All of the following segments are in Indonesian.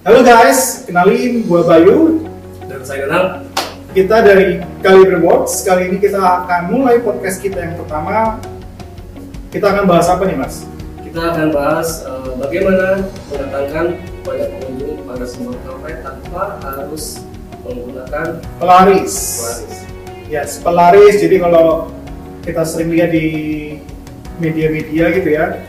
Halo guys, kenalin gue Bayu. Dan saya kenal Kita dari Kali Rewards. Kali ini kita akan mulai podcast kita yang pertama. Kita akan bahas apa nih mas? kita akan bahas eh, bagaimana mendatangkan banyak pengunjung pada sebuah kafe tanpa harus menggunakan Pelaris. pelaris. Yes, pelaris. Jadi kalau kita sering lihat di media-media gitu ya,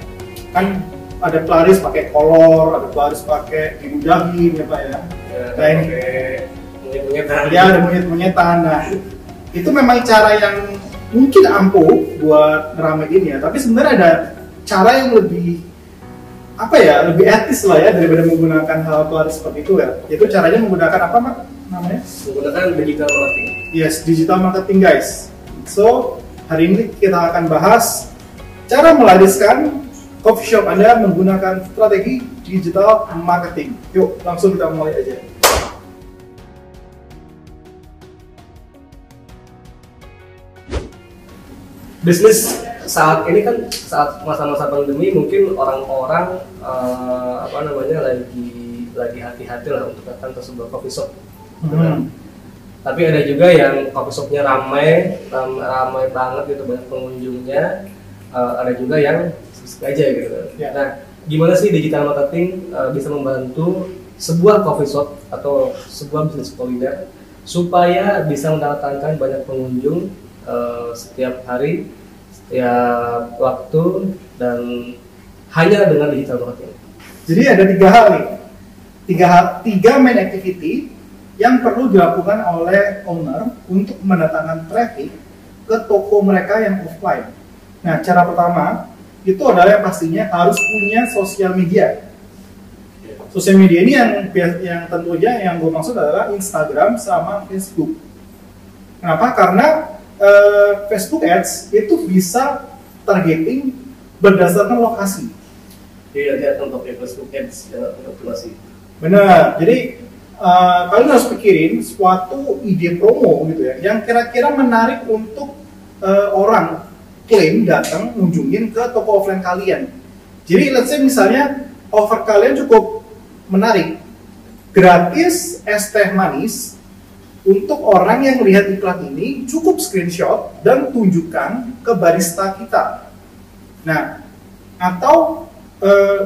kan ada pelaris pakai kolor, ada pelaris pakai diludahin ya pak ya. Ya, Kayak monyet-monyetan. Ya ada monyet-monyetan. Nah, itu memang cara yang mungkin ampuh buat ngeramein ya, tapi sebenarnya ada cara yang lebih apa ya, lebih etis lah ya daripada menggunakan hal pelaris seperti itu ya. Itu caranya menggunakan apa mak namanya? menggunakan digital marketing. Yes, digital marketing guys. So, hari ini kita akan bahas cara melariskan coffee shop Anda menggunakan strategi digital marketing. Yuk, langsung kita mulai aja. Bisnis saat ini kan saat masa-masa pandemi mungkin orang-orang eh, apa namanya lagi lagi hati-hati lah untuk datang ke sebuah coffee shop. Hmm. Tapi ada juga yang coffee shopnya ramai, ram- ramai banget gitu banyak pengunjungnya. Eh, ada juga yang sengaja gitu. Ya. Nah, gimana sih digital marketing eh, bisa membantu sebuah coffee shop atau sebuah bisnis kuliner supaya bisa mendatangkan banyak pengunjung eh, setiap hari, setiap waktu dan hanya dengan digital marketing. Jadi ada tiga hal nih, tiga hal, tiga main activity yang perlu dilakukan oleh owner untuk mendatangkan traffic ke toko mereka yang offline. Nah, cara pertama itu adalah yang pastinya harus punya sosial media. Sosial media ini yang yang tentunya yang gue maksud adalah Instagram sama Facebook. Kenapa? Karena eh, Facebook Ads itu bisa targeting berdasarkan lokasi. Jadi nanti akan topik Facebook Ads ya, untuk optimasi. Benar. Jadi uh, kalian harus pikirin suatu ide promo gitu ya, yang kira-kira menarik untuk uh, orang klaim datang ngunjungin ke toko offline kalian. Jadi let's say misalnya offer kalian cukup menarik, gratis es teh manis untuk orang yang lihat iklan ini cukup screenshot dan tunjukkan ke barista kita. Nah, atau eh,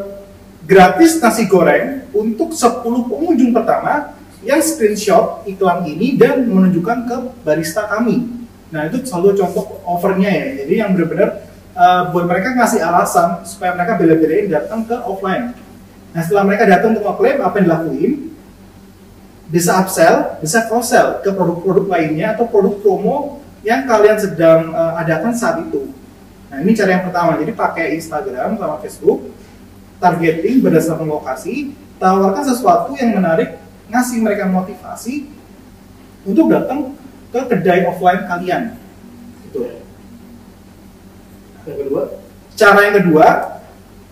gratis nasi goreng untuk 10 pengunjung pertama yang screenshot iklan ini dan menunjukkan ke barista kami. Nah, itu selalu contoh offernya ya. Jadi yang benar-benar eh, buat mereka ngasih alasan supaya mereka bela-belain datang ke offline. Nah, setelah mereka datang untuk ngeklaim, apa yang dilakuin? Bisa upsell, bisa cross sell ke produk-produk lainnya atau produk promo yang kalian sedang eh, adakan saat itu. Nah, ini cara yang pertama. Jadi pakai Instagram sama Facebook, targeting berdasarkan lokasi, tawarkan sesuatu yang menarik, ngasih mereka motivasi untuk datang ke kedai offline kalian. Gitu. Yang kedua, Cara yang kedua,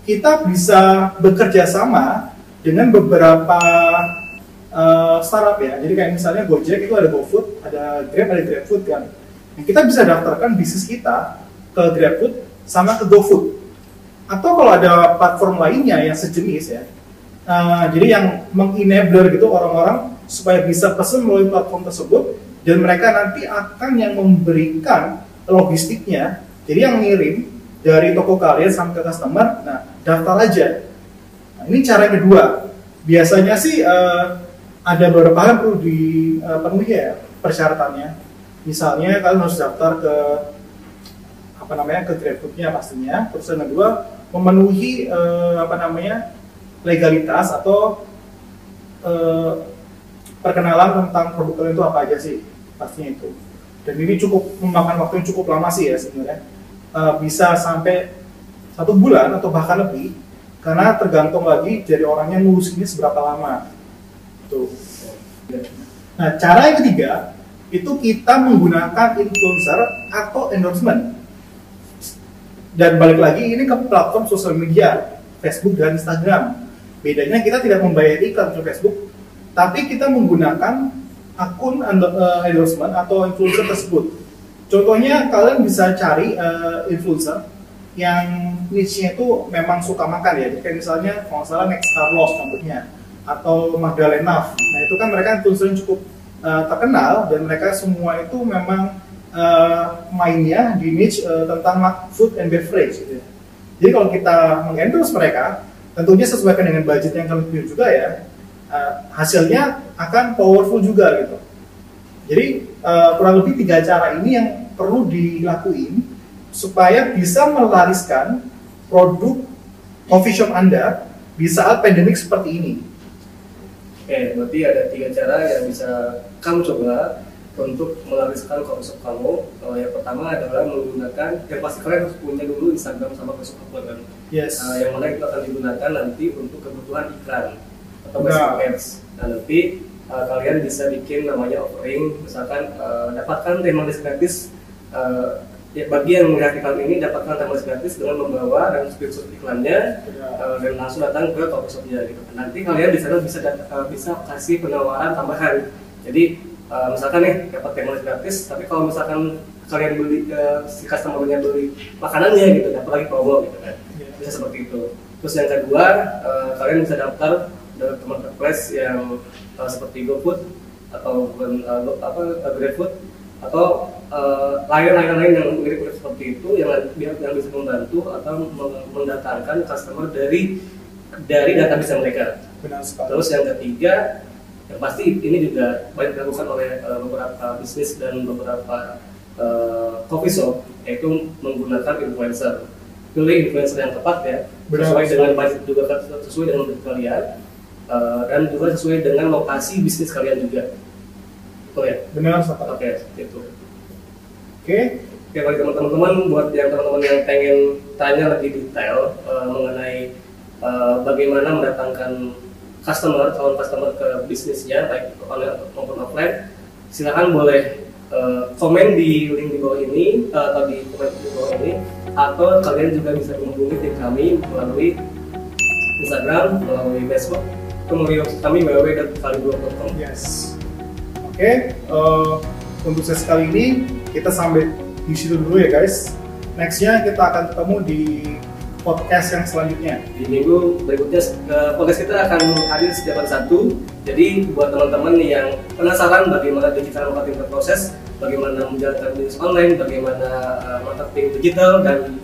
kita bisa bekerja sama dengan beberapa eh, startup ya. Jadi kayak misalnya Gojek itu ada GoFood, ada Grab, ada GrabFood kan. Nah, kita bisa daftarkan bisnis kita ke GrabFood sama ke GoFood. Atau kalau ada platform lainnya yang sejenis ya. eh, jadi yang mengenabler gitu orang-orang supaya bisa pesen melalui platform tersebut dan mereka nanti akan yang memberikan logistiknya. Jadi yang ngirim dari toko kalian sampai ke customer, nah daftar aja. Nah, ini cara kedua. Biasanya sih eh, ada beberapa hal perlu dipenuhi ya persyaratannya. Misalnya kalian harus daftar ke apa namanya ke GrabFood-nya pastinya. Terus yang kedua memenuhi eh, apa namanya legalitas atau eh, perkenalan tentang produk kalian itu apa aja sih pastinya itu. Dan ini cukup memakan waktu yang cukup lama sih ya sebenarnya. Eh, bisa sampai satu bulan atau bahkan lebih karena tergantung lagi dari orangnya ngurus ini seberapa lama. Tuh. Nah, cara yang ketiga itu kita menggunakan influencer atau endorsement. Dan balik lagi ini ke platform sosial media, Facebook dan Instagram. Bedanya kita tidak membayar iklan untuk Facebook, tapi kita menggunakan akun eh, endorsement atau influencer tersebut. Contohnya kalian bisa cari eh, influencer yang niche-nya itu memang suka makan ya. Kayak misalnya kalau nggak salah Next Carlos contohnya. atau Magdalena. Nah itu kan mereka influencer yang cukup uh, terkenal dan mereka semua itu memang uh, mainnya di niche uh, tentang food and beverage. Gitu. ya. Jadi kalau kita mengendorse mereka, tentunya sesuaikan dengan budget yang kami punya juga ya, uh, hasilnya akan powerful juga gitu. Jadi uh, kurang lebih tiga cara ini yang perlu dilakuin supaya bisa melariskan produk coffee shop Anda di saat pandemik seperti ini. Oke, berarti ada tiga cara yang bisa kamu coba untuk melariskan coffee shop kamu. Uh, yang pertama adalah menggunakan, yang pasti kalian harus punya dulu Instagram sama Facebook upload kan. Yes. Uh, yang mana itu akan digunakan nanti untuk kebutuhan iklan atau Nah. basic ads. Nah nanti uh, kalian bisa bikin namanya offering, misalkan uh, dapatkan temalis gratis. Uh, ya, bagi yang melihat iklan ini dapatkan temalis gratis dengan membawa dan screenshot iklannya Ya. uh, dan langsung datang ke coffee shopnya gitu. Nanti kalian di sana bisa dat- uh, bisa kasih penawaran tambahan. Jadi uh, misalkan nih dapat temalis gratis, tapi kalau misalkan kalian beli uh, si customernya beli makanannya gitu, dapat lagi promo gitu kan Ya. bisa seperti itu. Terus yang kedua, eh, kalian bisa daftar dari marketplace yang eh, seperti GoFood atau eh, Go- apa eh, GrabFood atau eh, lain-lain lain yang mirip-mirip seperti itu yang yang bisa membantu atau mendatangkan customer dari dari database mereka. Benar sekali. Terus yang ketiga, yang pasti ini juga banyak dilakukan oleh eh, beberapa bisnis dan beberapa eh, coffee shop, yaitu menggunakan influencer. Pilih influencer yang tepat ya, Benar. sesuai dengan budget juga sesuai dengan budget kalian, eh, dan juga sesuai dengan lokasi bisnis kalian juga. Betul ya? Benar. Oke, itu. Oke. Oke, bagi teman-teman, buat yang teman-teman yang pengen tanya lebih detail eh, mengenai eh, bagaimana mendatangkan customer, calon customer ke bisnisnya, baik online maupun offline, silakan boleh eh, komen di link di bawah ini eh, atau di komen di bawah ini, atau kalian juga bisa menghubungi tim kami melalui Instagram, melalui Facebook, atau melalui website kami www.kaliblog.com. Yes. Oke, eh, untuk sesi kali ini kita sampai di situ dulu ya guys. Nextnya kita akan ketemu di podcast yang selanjutnya. di minggu berikutnya eh, podcast kita akan hadir setiap hari Sabtu. Jadi buat teman-teman yang penasaran bagaimana digital marketing berproses, bagaimana menjalankan bisnis online, bagaimana eh, marketing digital dan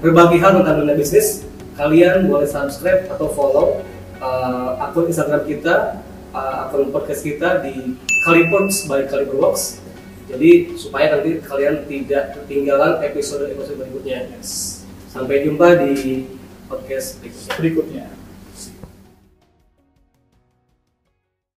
berbagai hal tentang dunia bisnis, kalian boleh subscribe atau follow eh, akun Instagram kita, eh, akun podcast kita di Kalipods by Kaliberworks. Jadi supaya nanti kalian tidak ketinggalan episode-episode berikutnya. Sampai jumpa di podcast. Berikutnya.